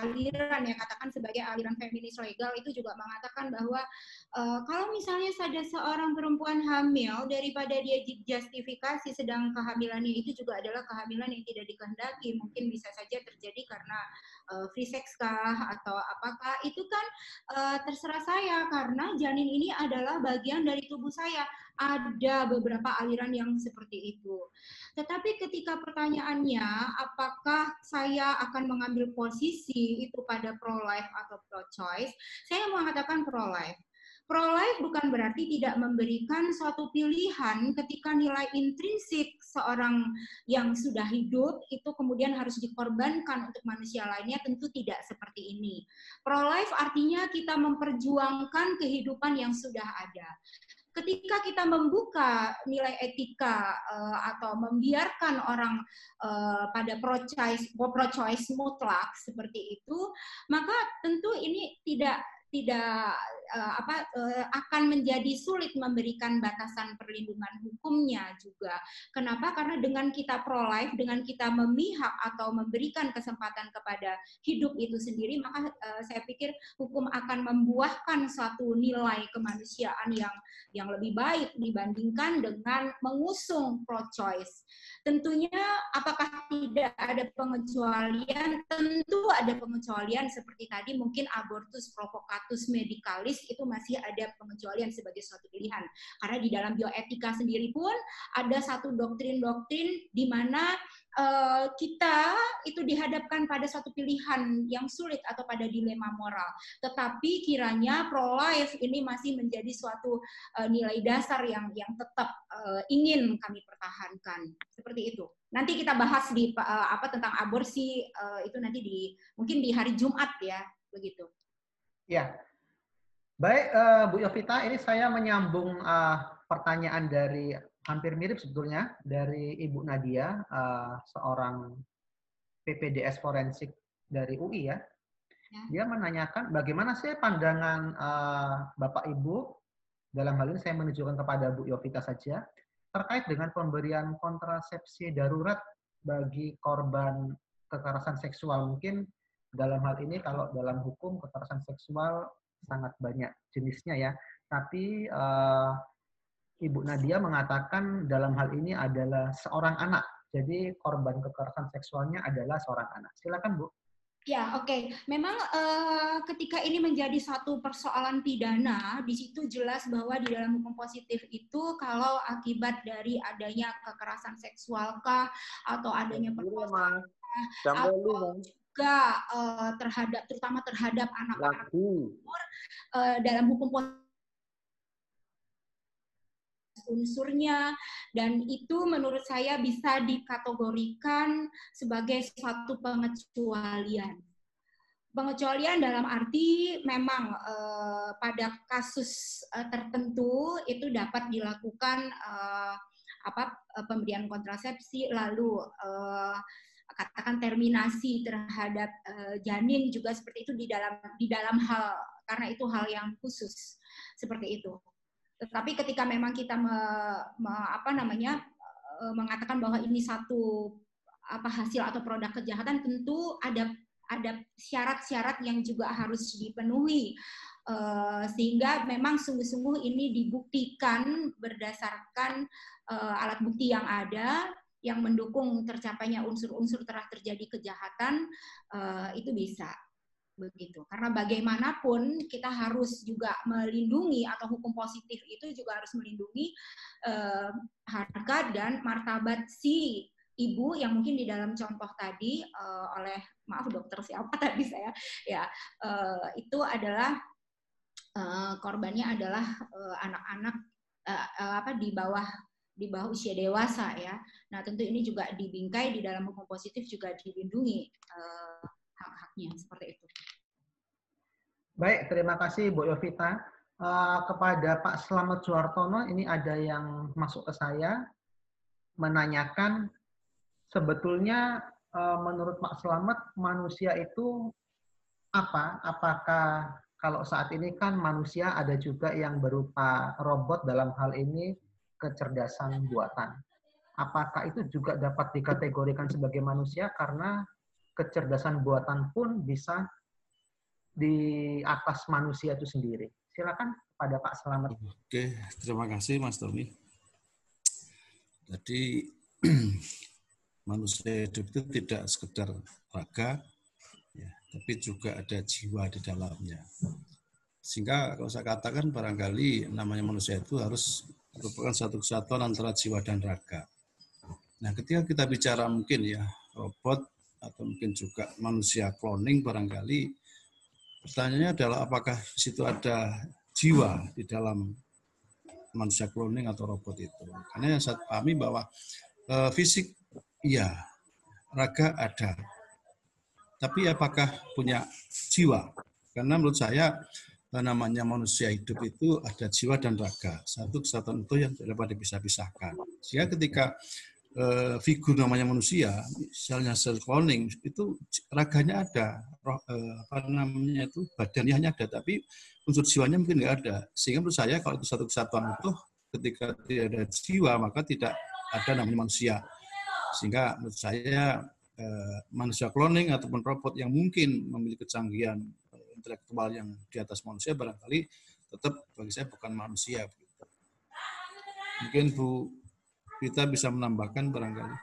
aliran yang katakan sebagai aliran feminis legal itu juga mengatakan bahwa eh, kalau misalnya ada seorang perempuan hamil daripada dia justifikasi sedang kehamilannya itu juga adalah kehamilan yang tidak dikehendaki. Mungkin bisa saja terjadi karena uh, free sex kah atau apakah. Itu kan uh, terserah saya karena janin ini adalah bagian dari tubuh saya ada beberapa aliran yang seperti itu. Tetapi ketika pertanyaannya apakah saya akan mengambil posisi itu pada pro life atau pro choice saya mengatakan pro life. Pro-life bukan berarti tidak memberikan suatu pilihan ketika nilai intrinsik seorang yang sudah hidup itu kemudian harus dikorbankan untuk manusia lainnya tentu tidak seperti ini. Pro-life artinya kita memperjuangkan kehidupan yang sudah ada ketika kita membuka nilai etika uh, atau membiarkan orang uh, pada pro-choice pro-choice mutlak seperti itu, maka tentu ini tidak tidak uh, apa uh, akan menjadi sulit memberikan batasan perlindungan hukumnya juga. Kenapa? Karena dengan kita pro life, dengan kita memihak atau memberikan kesempatan kepada hidup itu sendiri, maka uh, saya pikir hukum akan membuahkan suatu nilai kemanusiaan yang yang lebih baik dibandingkan dengan mengusung pro choice. Tentunya apakah tidak ada pengecualian? Tentu ada pengecualian seperti tadi mungkin abortus provokatus medikalis itu masih ada pengecualian sebagai suatu pilihan. Karena di dalam bioetika sendiri pun ada satu doktrin-doktrin di mana uh, kita itu dihadapkan pada suatu pilihan yang sulit atau pada dilema moral. Tetapi kiranya pro life ini masih menjadi suatu uh, nilai dasar yang yang tetap uh, ingin kami pertahankan. Seperti itu. Nanti kita bahas di uh, apa tentang aborsi uh, itu nanti di mungkin di hari Jumat ya, begitu. Ya. Baik, uh, Bu Yovita, ini saya menyambung uh, pertanyaan dari hampir mirip sebetulnya dari Ibu Nadia, uh, seorang PPDS forensik dari UI ya. ya. Dia menanyakan bagaimana sih pandangan uh, Bapak Ibu dalam hal ini saya menunjukkan kepada Bu Yovita saja terkait dengan pemberian kontrasepsi darurat bagi korban kekerasan seksual. Mungkin dalam hal ini kalau dalam hukum kekerasan seksual sangat banyak jenisnya ya. Tapi uh, Ibu Nadia mengatakan dalam hal ini adalah seorang anak. Jadi korban kekerasan seksualnya adalah seorang anak. Silakan Bu. Ya, oke. Okay. Memang uh, ketika ini menjadi satu persoalan pidana, di situ jelas bahwa di dalam hukum positif itu kalau akibat dari adanya kekerasan seksualkah atau adanya perkosaan atau juga uh, terhadap terutama terhadap anak-anak umur uh, dalam hukum unsurnya dan itu menurut saya bisa dikategorikan sebagai suatu pengecualian. Pengecualian dalam arti memang eh, pada kasus eh, tertentu itu dapat dilakukan eh, apa pemberian kontrasepsi lalu eh, katakan terminasi terhadap eh, janin juga seperti itu di dalam di dalam hal karena itu hal yang khusus seperti itu. Tetapi ketika memang kita me, me, apa namanya e, mengatakan bahwa ini satu apa hasil atau produk kejahatan tentu ada ada syarat-syarat yang juga harus dipenuhi uh, sehingga memang sungguh-sungguh ini dibuktikan berdasarkan uh, alat bukti yang ada yang mendukung tercapainya unsur-unsur telah terjadi kejahatan uh, itu bisa. Begitu. Karena bagaimanapun kita harus juga melindungi atau hukum positif itu juga harus melindungi uh, harga dan martabat si ibu yang mungkin di dalam contoh tadi uh, oleh maaf dokter siapa tadi saya ya uh, itu adalah uh, korbannya adalah anak-anak uh, uh, apa di bawah di bawah usia dewasa ya. Nah tentu ini juga dibingkai di dalam hukum positif juga dilindungi uh, hak-haknya seperti itu. Baik, terima kasih Bu Yovita. Uh, kepada Pak Slamet Suartono, ini ada yang masuk ke saya menanyakan sebetulnya uh, menurut Pak Slamet manusia itu apa? Apakah kalau saat ini kan manusia ada juga yang berupa robot dalam hal ini kecerdasan buatan. Apakah itu juga dapat dikategorikan sebagai manusia karena kecerdasan buatan pun bisa di atas manusia itu sendiri. Silakan pada Pak Selamat. Oke, terima kasih Mas Tommy. Jadi manusia hidup itu tidak sekedar raga, ya, tapi juga ada jiwa di dalamnya. Sehingga kalau saya katakan barangkali namanya manusia itu harus merupakan satu kesatuan antara jiwa dan raga. Nah, ketika kita bicara mungkin ya robot atau mungkin juga manusia cloning barangkali pertanyaannya adalah apakah situ ada jiwa di dalam manusia cloning atau robot itu. Karena yang saya pahami bahwa e, fisik Iya, raga ada. Tapi apakah punya jiwa? Karena menurut saya namanya manusia hidup itu ada jiwa dan raga. Satu kesatuan itu yang tidak dapat dipisah-pisahkan. Sehingga ketika uh, figur namanya manusia, misalnya sel cloning, itu raganya ada, roh, uh, apa namanya itu badannya hanya ada, tapi unsur jiwanya mungkin nggak ada. Sehingga menurut saya kalau itu satu kesatuan itu, ketika tidak ada jiwa, maka tidak ada namanya manusia. Sehingga menurut saya eh, manusia cloning ataupun robot yang mungkin memiliki kecanggihan eh, intelektual yang di atas manusia barangkali tetap bagi saya bukan manusia. Mungkin Bu Vita bisa menambahkan barangkali.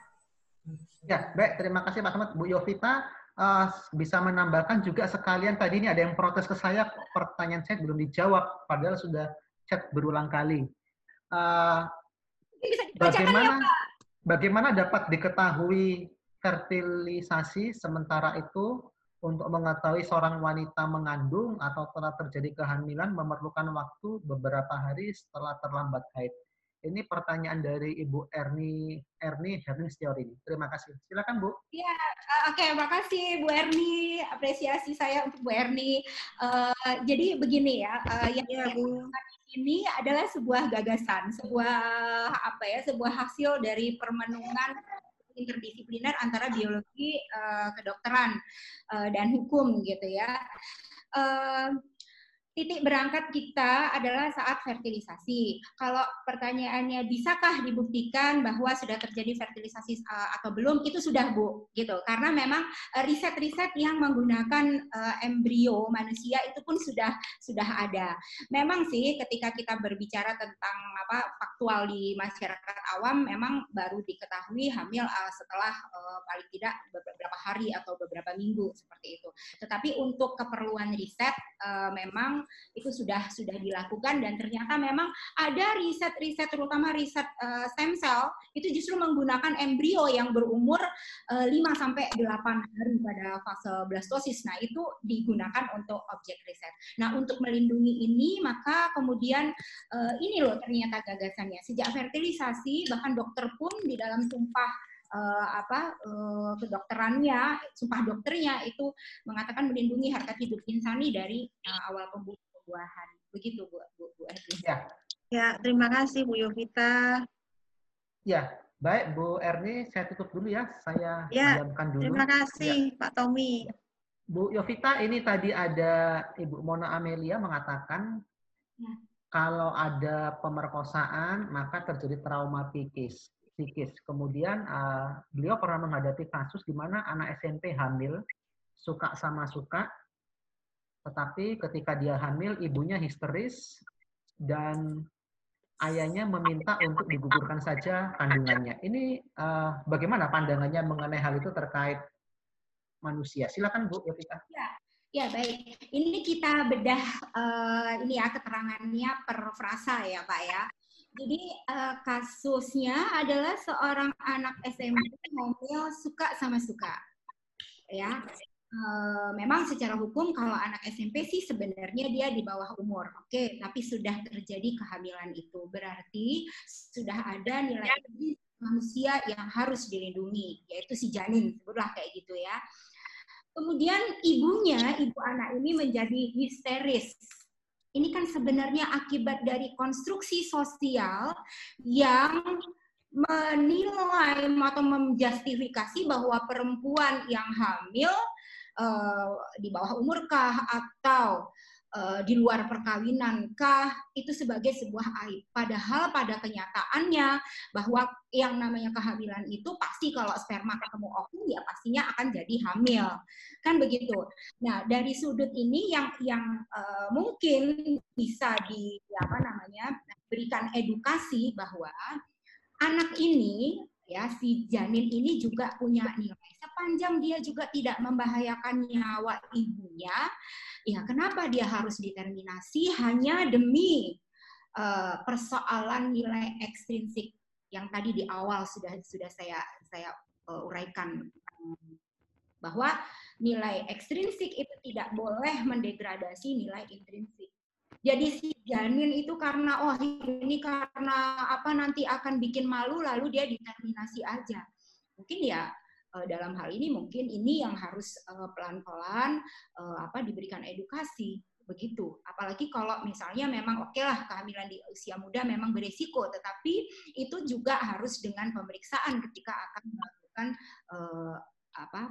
Ya, baik. Terima kasih Pak Ahmad. Bu Yovita uh, bisa menambahkan juga sekalian tadi ini ada yang protes ke saya, pertanyaan saya belum dijawab, padahal sudah chat berulang kali. Uh, bagaimana? Ya, Bagaimana dapat diketahui fertilisasi sementara itu untuk mengetahui seorang wanita mengandung atau telah terjadi kehamilan memerlukan waktu beberapa hari setelah terlambat haid? Ini pertanyaan dari Ibu Erni Erni Herning Setiori. Terima kasih. Silakan Bu. Iya, uh, oke, okay, makasih Bu Erni. Apresiasi saya untuk Bu Erni. Uh, jadi begini ya, uh, yang ya, Bu ini adalah sebuah gagasan, sebuah apa ya, sebuah hasil dari permenungan interdisipliner antara biologi, uh, kedokteran uh, dan hukum gitu ya. Uh, titik berangkat kita adalah saat fertilisasi. Kalau pertanyaannya bisakah dibuktikan bahwa sudah terjadi fertilisasi uh, atau belum, itu sudah Bu, gitu. Karena memang uh, riset-riset yang menggunakan uh, embrio manusia itu pun sudah sudah ada. Memang sih ketika kita berbicara tentang apa faktual di masyarakat awam, memang baru diketahui hamil setelah paling tidak beberapa hari atau beberapa minggu seperti itu. Tetapi untuk keperluan riset uh, itu sudah sudah dilakukan dan ternyata memang ada riset-riset terutama riset uh, stem cell itu justru menggunakan embrio yang berumur uh, 5 sampai 8 hari pada fase blastosis. Nah, itu digunakan untuk objek riset. Nah, untuk melindungi ini maka kemudian uh, ini loh ternyata gagasannya. Sejak fertilisasi bahkan dokter pun di dalam sumpah uh, apa uh, kedokterannya, sumpah dokternya itu mengatakan melindungi harkat hidup insani dari uh, awal pembuahan. Begitu Bu Bu, Bu Erni. Ya. Ya, terima kasih Bu Yovita. Ya, baik Bu Erni, saya tutup dulu ya. Saya ya, dulu. Terima kasih ya. Pak Tommy. Bu Yovita, ini tadi ada Ibu Mona Amelia mengatakan ya. kalau ada pemerkosaan maka terjadi trauma psikis psikis. Kemudian uh, beliau pernah menghadapi kasus di mana anak SMP hamil, suka sama suka, tetapi ketika dia hamil ibunya histeris dan ayahnya meminta untuk digugurkan saja kandungannya. Ini uh, bagaimana pandangannya mengenai hal itu terkait manusia? Silakan Bu Yovita. Ya, ya baik. Ini kita bedah uh, ini ya keterangannya per frasa ya Pak ya. Jadi uh, kasusnya adalah seorang anak SMP hamil suka sama suka. Ya. Uh, memang secara hukum kalau anak SMP sih sebenarnya dia di bawah umur. Oke, okay, tapi sudah terjadi kehamilan itu. Berarti sudah ada nilai manusia yang harus dilindungi, yaitu si janin, sebutlah kayak gitu ya. Kemudian ibunya, ibu anak ini menjadi histeris ini kan sebenarnya akibat dari konstruksi sosial yang menilai atau menjustifikasi bahwa perempuan yang hamil uh, di bawah umurkah atau uh, di luar perkawinan kah itu sebagai sebuah aib. Padahal pada kenyataannya bahwa yang namanya kehamilan itu pasti kalau sperma ketemu ovum ya pastinya akan jadi hamil. Kan begitu. Nah, dari sudut ini yang yang uh, mungkin bisa di apa namanya berikan edukasi bahwa anak ini ya si janin ini juga punya nilai sepanjang dia juga tidak membahayakan nyawa ibunya. Ya kenapa dia harus determinasi? Hanya demi uh, persoalan nilai ekstrinsik yang tadi di awal sudah sudah saya saya uh, uraikan. Bahwa nilai ekstrinsik itu tidak boleh mendegradasi nilai intrinsik. Jadi si janin itu karena oh ini karena apa nanti akan bikin malu lalu dia determinasi aja. Mungkin ya dalam hal ini mungkin ini yang harus eh, pelan-pelan uh, apa diberikan edukasi begitu. Apalagi kalau misalnya memang oke okay lah kehamilan di usia muda memang beresiko, tetapi itu juga harus dengan pemeriksaan ketika akan melakukan apa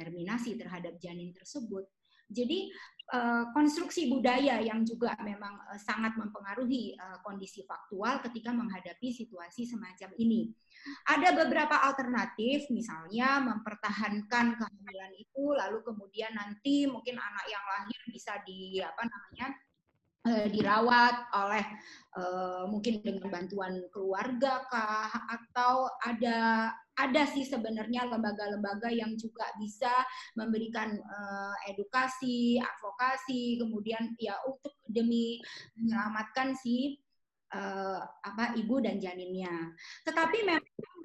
terminasi terhadap janin tersebut. Jadi Eh, konstruksi budaya yang juga memang eh, sangat mempengaruhi eh, kondisi faktual ketika menghadapi situasi semacam ini. Ada beberapa alternatif, misalnya mempertahankan kehamilan itu, lalu kemudian nanti mungkin anak yang lahir bisa di apa namanya dirawat oleh mungkin dengan bantuan keluarga kah atau ada ada sih sebenarnya lembaga-lembaga yang juga bisa memberikan uh, edukasi, advokasi, kemudian ya untuk demi menyelamatkan si uh, apa ibu dan janinnya. Tetapi memang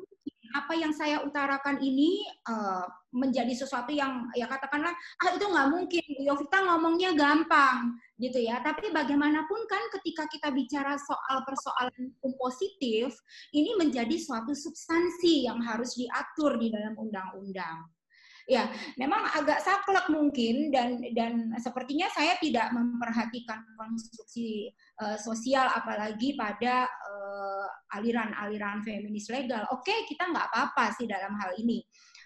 apa yang saya utarakan ini uh, menjadi sesuatu yang ya katakanlah ah itu nggak mungkin. Yovita ngomongnya gampang gitu ya. Tapi bagaimanapun kan ketika kita bicara soal persoalan hukum positif ini menjadi suatu substansi yang harus diatur di dalam undang-undang ya memang agak saklek mungkin dan dan sepertinya saya tidak memperhatikan konstruksi uh, sosial apalagi pada uh, aliran-aliran feminis legal. Oke, okay, kita nggak apa-apa sih dalam hal ini.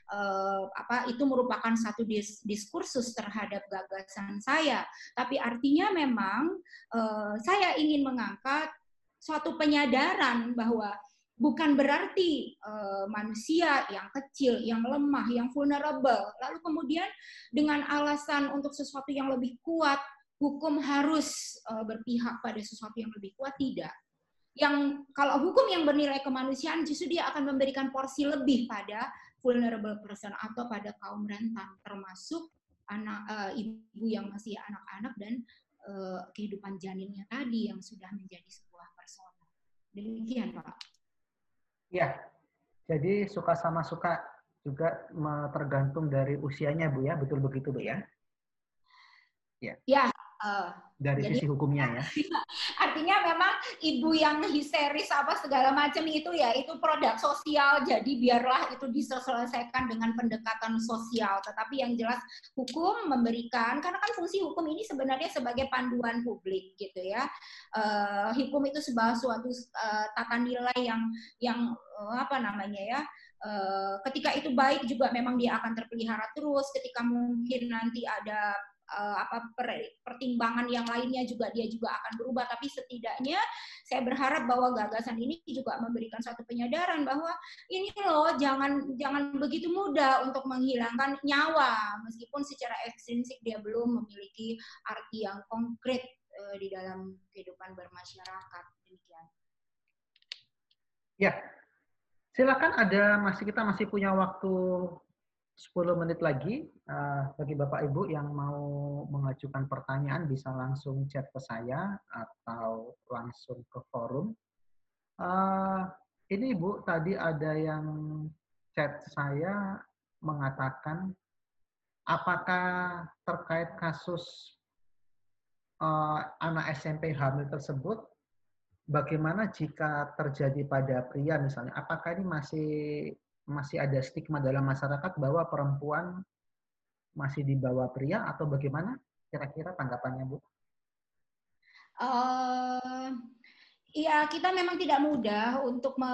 Uh, apa itu merupakan satu dis diskursus terhadap gagasan saya, tapi artinya memang uh, saya ingin mengangkat suatu penyadaran bahwa bukan berarti uh, manusia yang kecil, yang lemah, yang vulnerable, lalu kemudian dengan alasan untuk sesuatu yang lebih kuat, hukum harus uh, berpihak pada sesuatu yang lebih kuat tidak. Yang kalau hukum yang bernilai kemanusiaan justru dia akan memberikan porsi lebih pada vulnerable person atau pada kaum rentan, termasuk anak uh, ibu yang masih anak-anak dan uh, kehidupan janinnya tadi yang sudah menjadi sebuah persona. Demikian, Pak. Ya, jadi suka sama suka juga tergantung dari usianya Bu ya, betul begitu Bu ya? Ya. Ya, Uh, dari jadi, sisi hukumnya ya. Artinya memang ibu yang histeris apa segala macam itu ya itu produk sosial jadi biarlah itu diselesaikan dengan pendekatan sosial. Tetapi yang jelas hukum memberikan karena kan fungsi hukum ini sebenarnya sebagai panduan publik gitu ya. Uh, hukum itu sebuah suatu uh, tata nilai yang yang uh, apa namanya ya ketika itu baik juga memang dia akan terpelihara terus ketika mungkin nanti ada uh, apa per, pertimbangan yang lainnya juga dia juga akan berubah. Tapi setidaknya saya berharap bahwa gagasan ini juga memberikan satu penyadaran bahwa ini loh jangan jangan begitu mudah untuk menghilangkan nyawa. Meskipun secara ekstrinsik dia belum memiliki arti yang konkret uh, di dalam kehidupan bermasyarakat. Demikian. Ya, silakan ada masih kita masih punya waktu 10 menit lagi uh, bagi Bapak Ibu yang mau mengajukan pertanyaan bisa langsung chat ke saya atau langsung ke forum. Uh, ini Ibu tadi ada yang chat saya mengatakan apakah terkait kasus uh, anak SMP hamil tersebut bagaimana jika terjadi pada pria misalnya apakah ini masih masih ada stigma dalam masyarakat bahwa perempuan masih di bawah pria atau bagaimana kira-kira tanggapannya Bu? Uh, kita memang tidak mudah untuk me,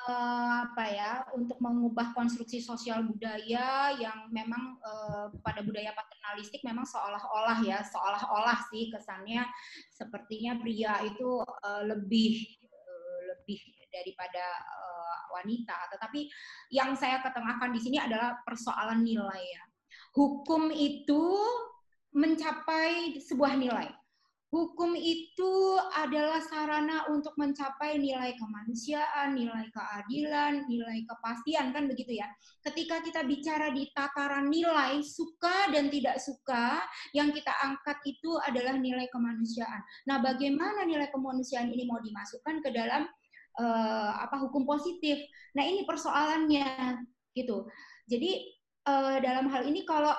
apa ya untuk mengubah konstruksi sosial budaya yang memang uh, pada budaya paternalistik memang seolah-olah ya seolah-olah sih kesannya sepertinya pria itu uh, lebih uh, lebih daripada uh, wanita. Tetapi yang saya ketengahkan di sini adalah persoalan nilai ya. Hukum itu mencapai sebuah nilai. Hukum itu adalah sarana untuk mencapai nilai kemanusiaan, nilai keadilan, nilai kepastian, kan begitu ya. Ketika kita bicara di tataran nilai, suka dan tidak suka, yang kita angkat itu adalah nilai kemanusiaan. Nah, bagaimana nilai kemanusiaan ini mau dimasukkan ke dalam uh, apa hukum positif. Nah ini persoalannya gitu. Jadi uh, dalam hal ini kalau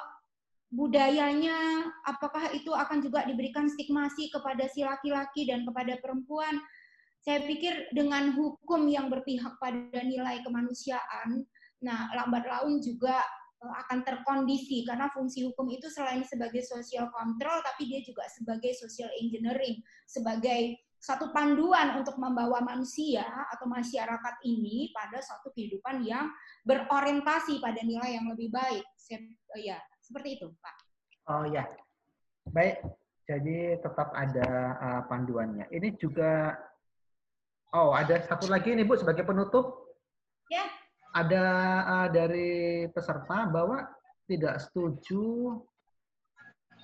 budayanya apakah itu akan juga diberikan stigmasi kepada si laki-laki dan kepada perempuan? Saya pikir dengan hukum yang berpihak pada nilai kemanusiaan, nah lambat laun juga eh, akan terkondisi karena fungsi hukum itu selain sebagai social control tapi dia juga sebagai social engineering, sebagai satu panduan untuk membawa manusia atau masyarakat ini pada suatu kehidupan yang berorientasi pada nilai yang lebih baik. Ya, seperti itu, Pak. Oh ya, baik. Jadi tetap ada uh, panduannya. Ini juga, oh ada satu lagi nih Bu sebagai penutup. Ya. Ada uh, dari peserta bahwa tidak setuju.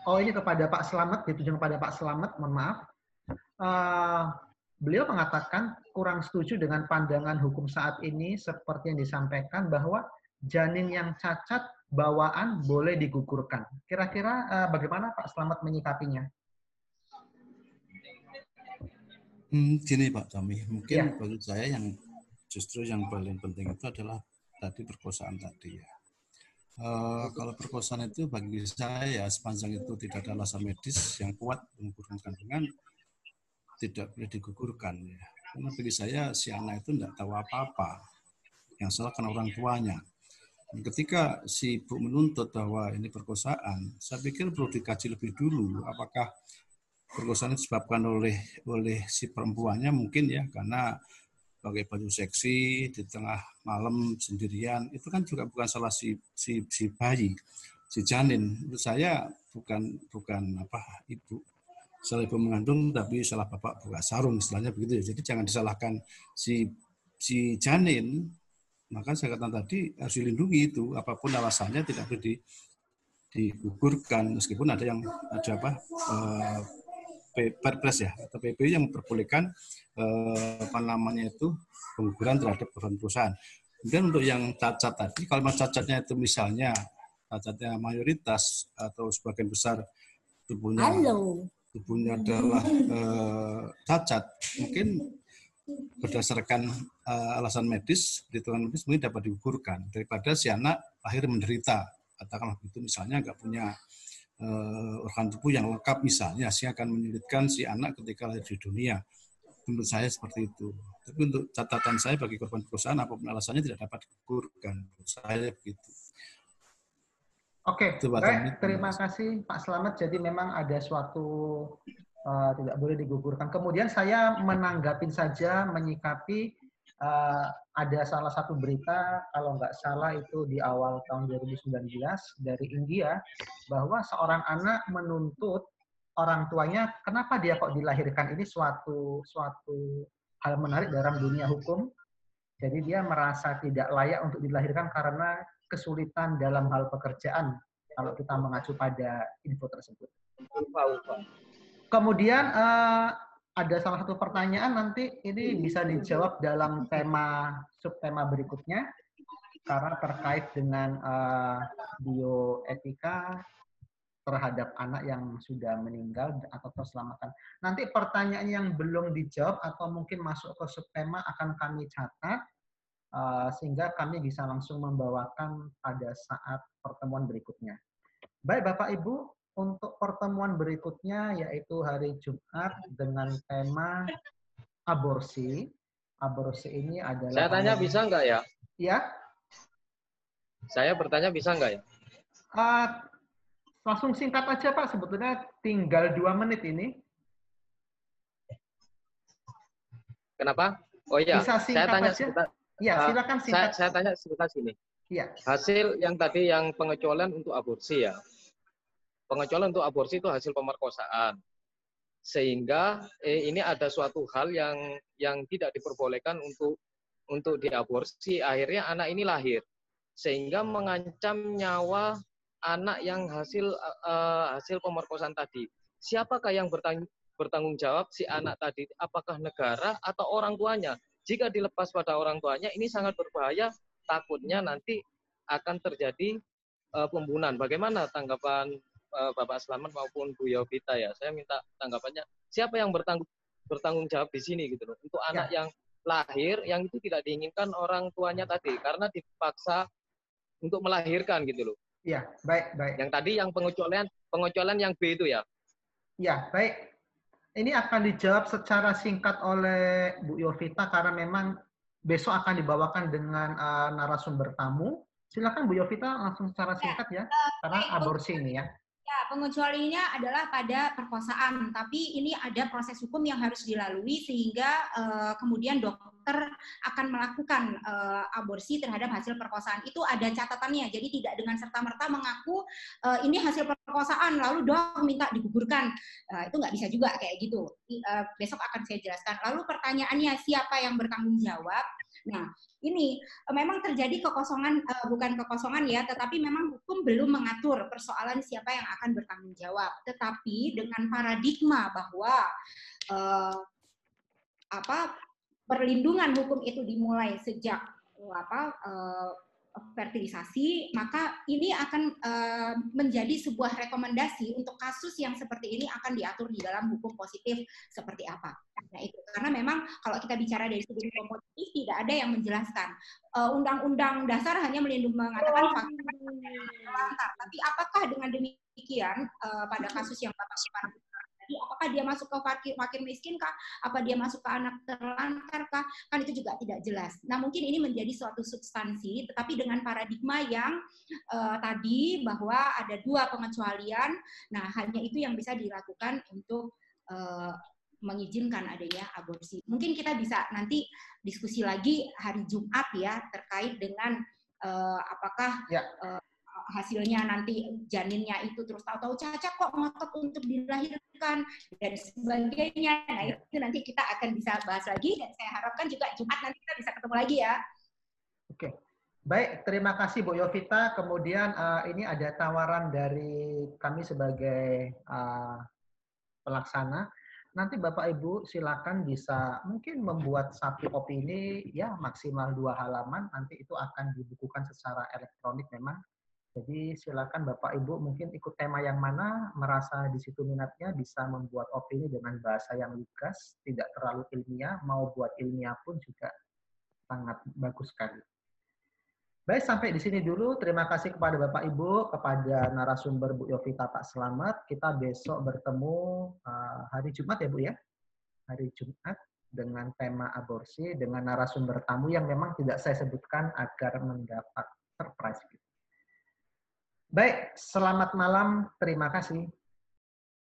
Oh ini kepada Pak Selamat, ditujukan kepada Pak Selamat, mohon maaf uh, beliau mengatakan kurang setuju dengan pandangan hukum saat ini seperti yang disampaikan bahwa janin yang cacat bawaan boleh digugurkan. Kira-kira uh, bagaimana Pak Selamat menyikapinya? Hmm, gini Pak Tommy, mungkin ya. bagi saya yang justru yang paling penting itu adalah tadi perkosaan tadi ya. Uh, kalau perkosaan itu bagi saya sepanjang itu tidak ada alasan medis yang kuat mengukurkan kandungan, tidak boleh digugurkan ya. Karena bagi saya si anak itu tidak tahu apa-apa. Yang salah kan orang tuanya. Dan ketika si ibu menuntut bahwa ini perkosaan, saya pikir perlu dikaji lebih dulu apakah perkosaan disebabkan oleh oleh si perempuannya mungkin ya karena pakai baju seksi di tengah malam sendirian itu kan juga bukan salah si si si bayi si janin menurut saya bukan bukan apa ibu salah ibu mengandung tapi salah bapak buka sarung istilahnya begitu ya. Jadi jangan disalahkan si si janin. Maka saya katakan tadi harus dilindungi itu apa pun alasannya tidak boleh di, digugurkan meskipun ada yang ada apa uh, perpres ya atau PP yang memperbolehkan uh, apa namanya itu pengukuran terhadap perusahaan. Kemudian untuk yang cacat tadi, kalau cacatnya itu misalnya cacatnya mayoritas atau sebagian besar tubuhnya Halo tubuhnya adalah uh, cacat, mungkin berdasarkan uh, alasan medis, perhitungan medis mungkin dapat digugurkan daripada si anak lahir menderita. Katakanlah begitu misalnya nggak punya uh, organ tubuh yang lengkap misalnya, sih akan menyulitkan si anak ketika lahir di dunia. Menurut saya seperti itu. Tapi untuk catatan saya bagi korban perusahaan apa pun alasannya tidak dapat digugurkan. Menurut saya begitu. Oke, okay, baik. Terima kasih Pak Selamat. Jadi memang ada suatu uh, tidak boleh digugurkan. Kemudian saya menanggapi saja, menyikapi uh, ada salah satu berita, kalau nggak salah itu di awal tahun 2019 dari India, bahwa seorang anak menuntut orang tuanya, kenapa dia kok dilahirkan ini suatu suatu hal menarik dalam dunia hukum. Jadi dia merasa tidak layak untuk dilahirkan karena kesulitan dalam hal pekerjaan kalau kita mengacu pada info tersebut. Kemudian uh, ada salah satu pertanyaan nanti ini bisa dijawab dalam tema subtema berikutnya karena terkait dengan uh, bioetika terhadap anak yang sudah meninggal atau terselamatkan. Nanti pertanyaan yang belum dijawab atau mungkin masuk ke subtema akan kami catat sehingga kami bisa langsung membawakan pada saat pertemuan berikutnya. Baik Bapak Ibu, untuk pertemuan berikutnya yaitu hari Jumat dengan tema aborsi. Aborsi ini adalah Saya tanya bisa nggak ya? Ya. Saya bertanya bisa nggak ya? Uh, langsung singkat aja Pak, sebetulnya tinggal dua menit ini. Kenapa? Oh iya, Bisa saya tanya aja. sebentar. Ya, silakan singkat. Saya, saya tanya sebentar sini. Iya. Hasil yang tadi yang pengecualian untuk aborsi ya. Pengecualian untuk aborsi itu hasil pemerkosaan. Sehingga eh, ini ada suatu hal yang yang tidak diperbolehkan untuk untuk diaborsi. Akhirnya anak ini lahir sehingga mengancam nyawa anak yang hasil uh, hasil pemerkosaan tadi. Siapakah yang bertanggung jawab si anak tadi? Apakah negara atau orang tuanya? Jika dilepas pada orang tuanya, ini sangat berbahaya. Takutnya nanti akan terjadi uh, pembunuhan. Bagaimana tanggapan uh, Bapak Selamat maupun Bu Yovita ya? Saya minta tanggapannya. Siapa yang bertanggung bertanggung jawab di sini gitu loh? Untuk anak ya. yang lahir yang itu tidak diinginkan orang tuanya tadi karena dipaksa untuk melahirkan gitu loh. Iya, baik, baik. Yang tadi yang pengecualian pengecualian yang B itu ya. Iya, baik. Ini akan dijawab secara singkat oleh Bu Yovita karena memang besok akan dibawakan dengan uh, narasumber tamu. Silakan Bu Yovita langsung secara singkat ya, ya karena aborsi ini ya. Ya, pengecualiannya adalah pada perkosaan, tapi ini ada proses hukum yang harus dilalui sehingga uh, kemudian dokter akan melakukan uh, aborsi terhadap hasil perkosaan. Itu ada catatannya, jadi tidak dengan serta-merta mengaku uh, ini hasil perkosaan lalu dok minta digugurkan. Uh, itu nggak bisa juga kayak gitu. Uh, besok akan saya jelaskan. Lalu pertanyaannya siapa yang bertanggung jawab? Nah, ini uh, memang terjadi kekosongan uh, bukan kekosongan ya, tetapi memang hukum belum mengatur persoalan siapa yang akan bertanggung jawab. Tetapi dengan paradigma bahwa uh, apa perlindungan hukum itu dimulai sejak apa uh, fertilisasi, maka ini akan uh, menjadi sebuah rekomendasi untuk kasus yang seperti ini akan diatur di dalam hukum positif seperti apa. Nah itu karena memang kalau kita bicara dari segi positif tidak ada yang menjelaskan. Undang-undang uh, dasar hanya melindungi mengatakan fakta lantar. Tapi apakah dengan demikian uh, pada kasus yang Bapak tadi apakah dia masuk ke fakir, fakir miskin kah? Apa dia masuk ke anak terlantar kah? Kan itu juga tidak jelas. Nah mungkin ini menjadi suatu substansi tetapi dengan paradigma yang uh, tadi bahwa ada dua pengecualian nah hanya itu yang bisa dilakukan untuk uh, mengizinkan adanya aborsi. Mungkin kita bisa nanti diskusi lagi hari Jumat ya terkait dengan uh, apakah ya. uh, hasilnya nanti janinnya itu terus tahu-tahu cacat kok ngotot untuk dilahirkan dan sebagainya. Nah iya. itu nanti kita akan bisa bahas lagi dan saya harapkan juga Jumat nanti kita bisa ketemu lagi ya. Oke. Baik, terima kasih Bu Yovita. Kemudian uh, ini ada tawaran dari kami sebagai uh, pelaksana. Nanti Bapak Ibu silakan bisa mungkin membuat satu opini ya maksimal dua halaman. Nanti itu akan dibukukan secara elektronik memang jadi silakan Bapak Ibu mungkin ikut tema yang mana, merasa di situ minatnya, bisa membuat opini dengan bahasa yang lugas, tidak terlalu ilmiah, mau buat ilmiah pun juga sangat bagus sekali. Baik, sampai di sini dulu. Terima kasih kepada Bapak Ibu, kepada narasumber Bu Yovita Pak Selamat. Kita besok bertemu uh, hari Jumat ya Bu ya? Hari Jumat dengan tema aborsi, dengan narasumber tamu yang memang tidak saya sebutkan agar mendapat surprise. Baik, selamat malam. Terima kasih.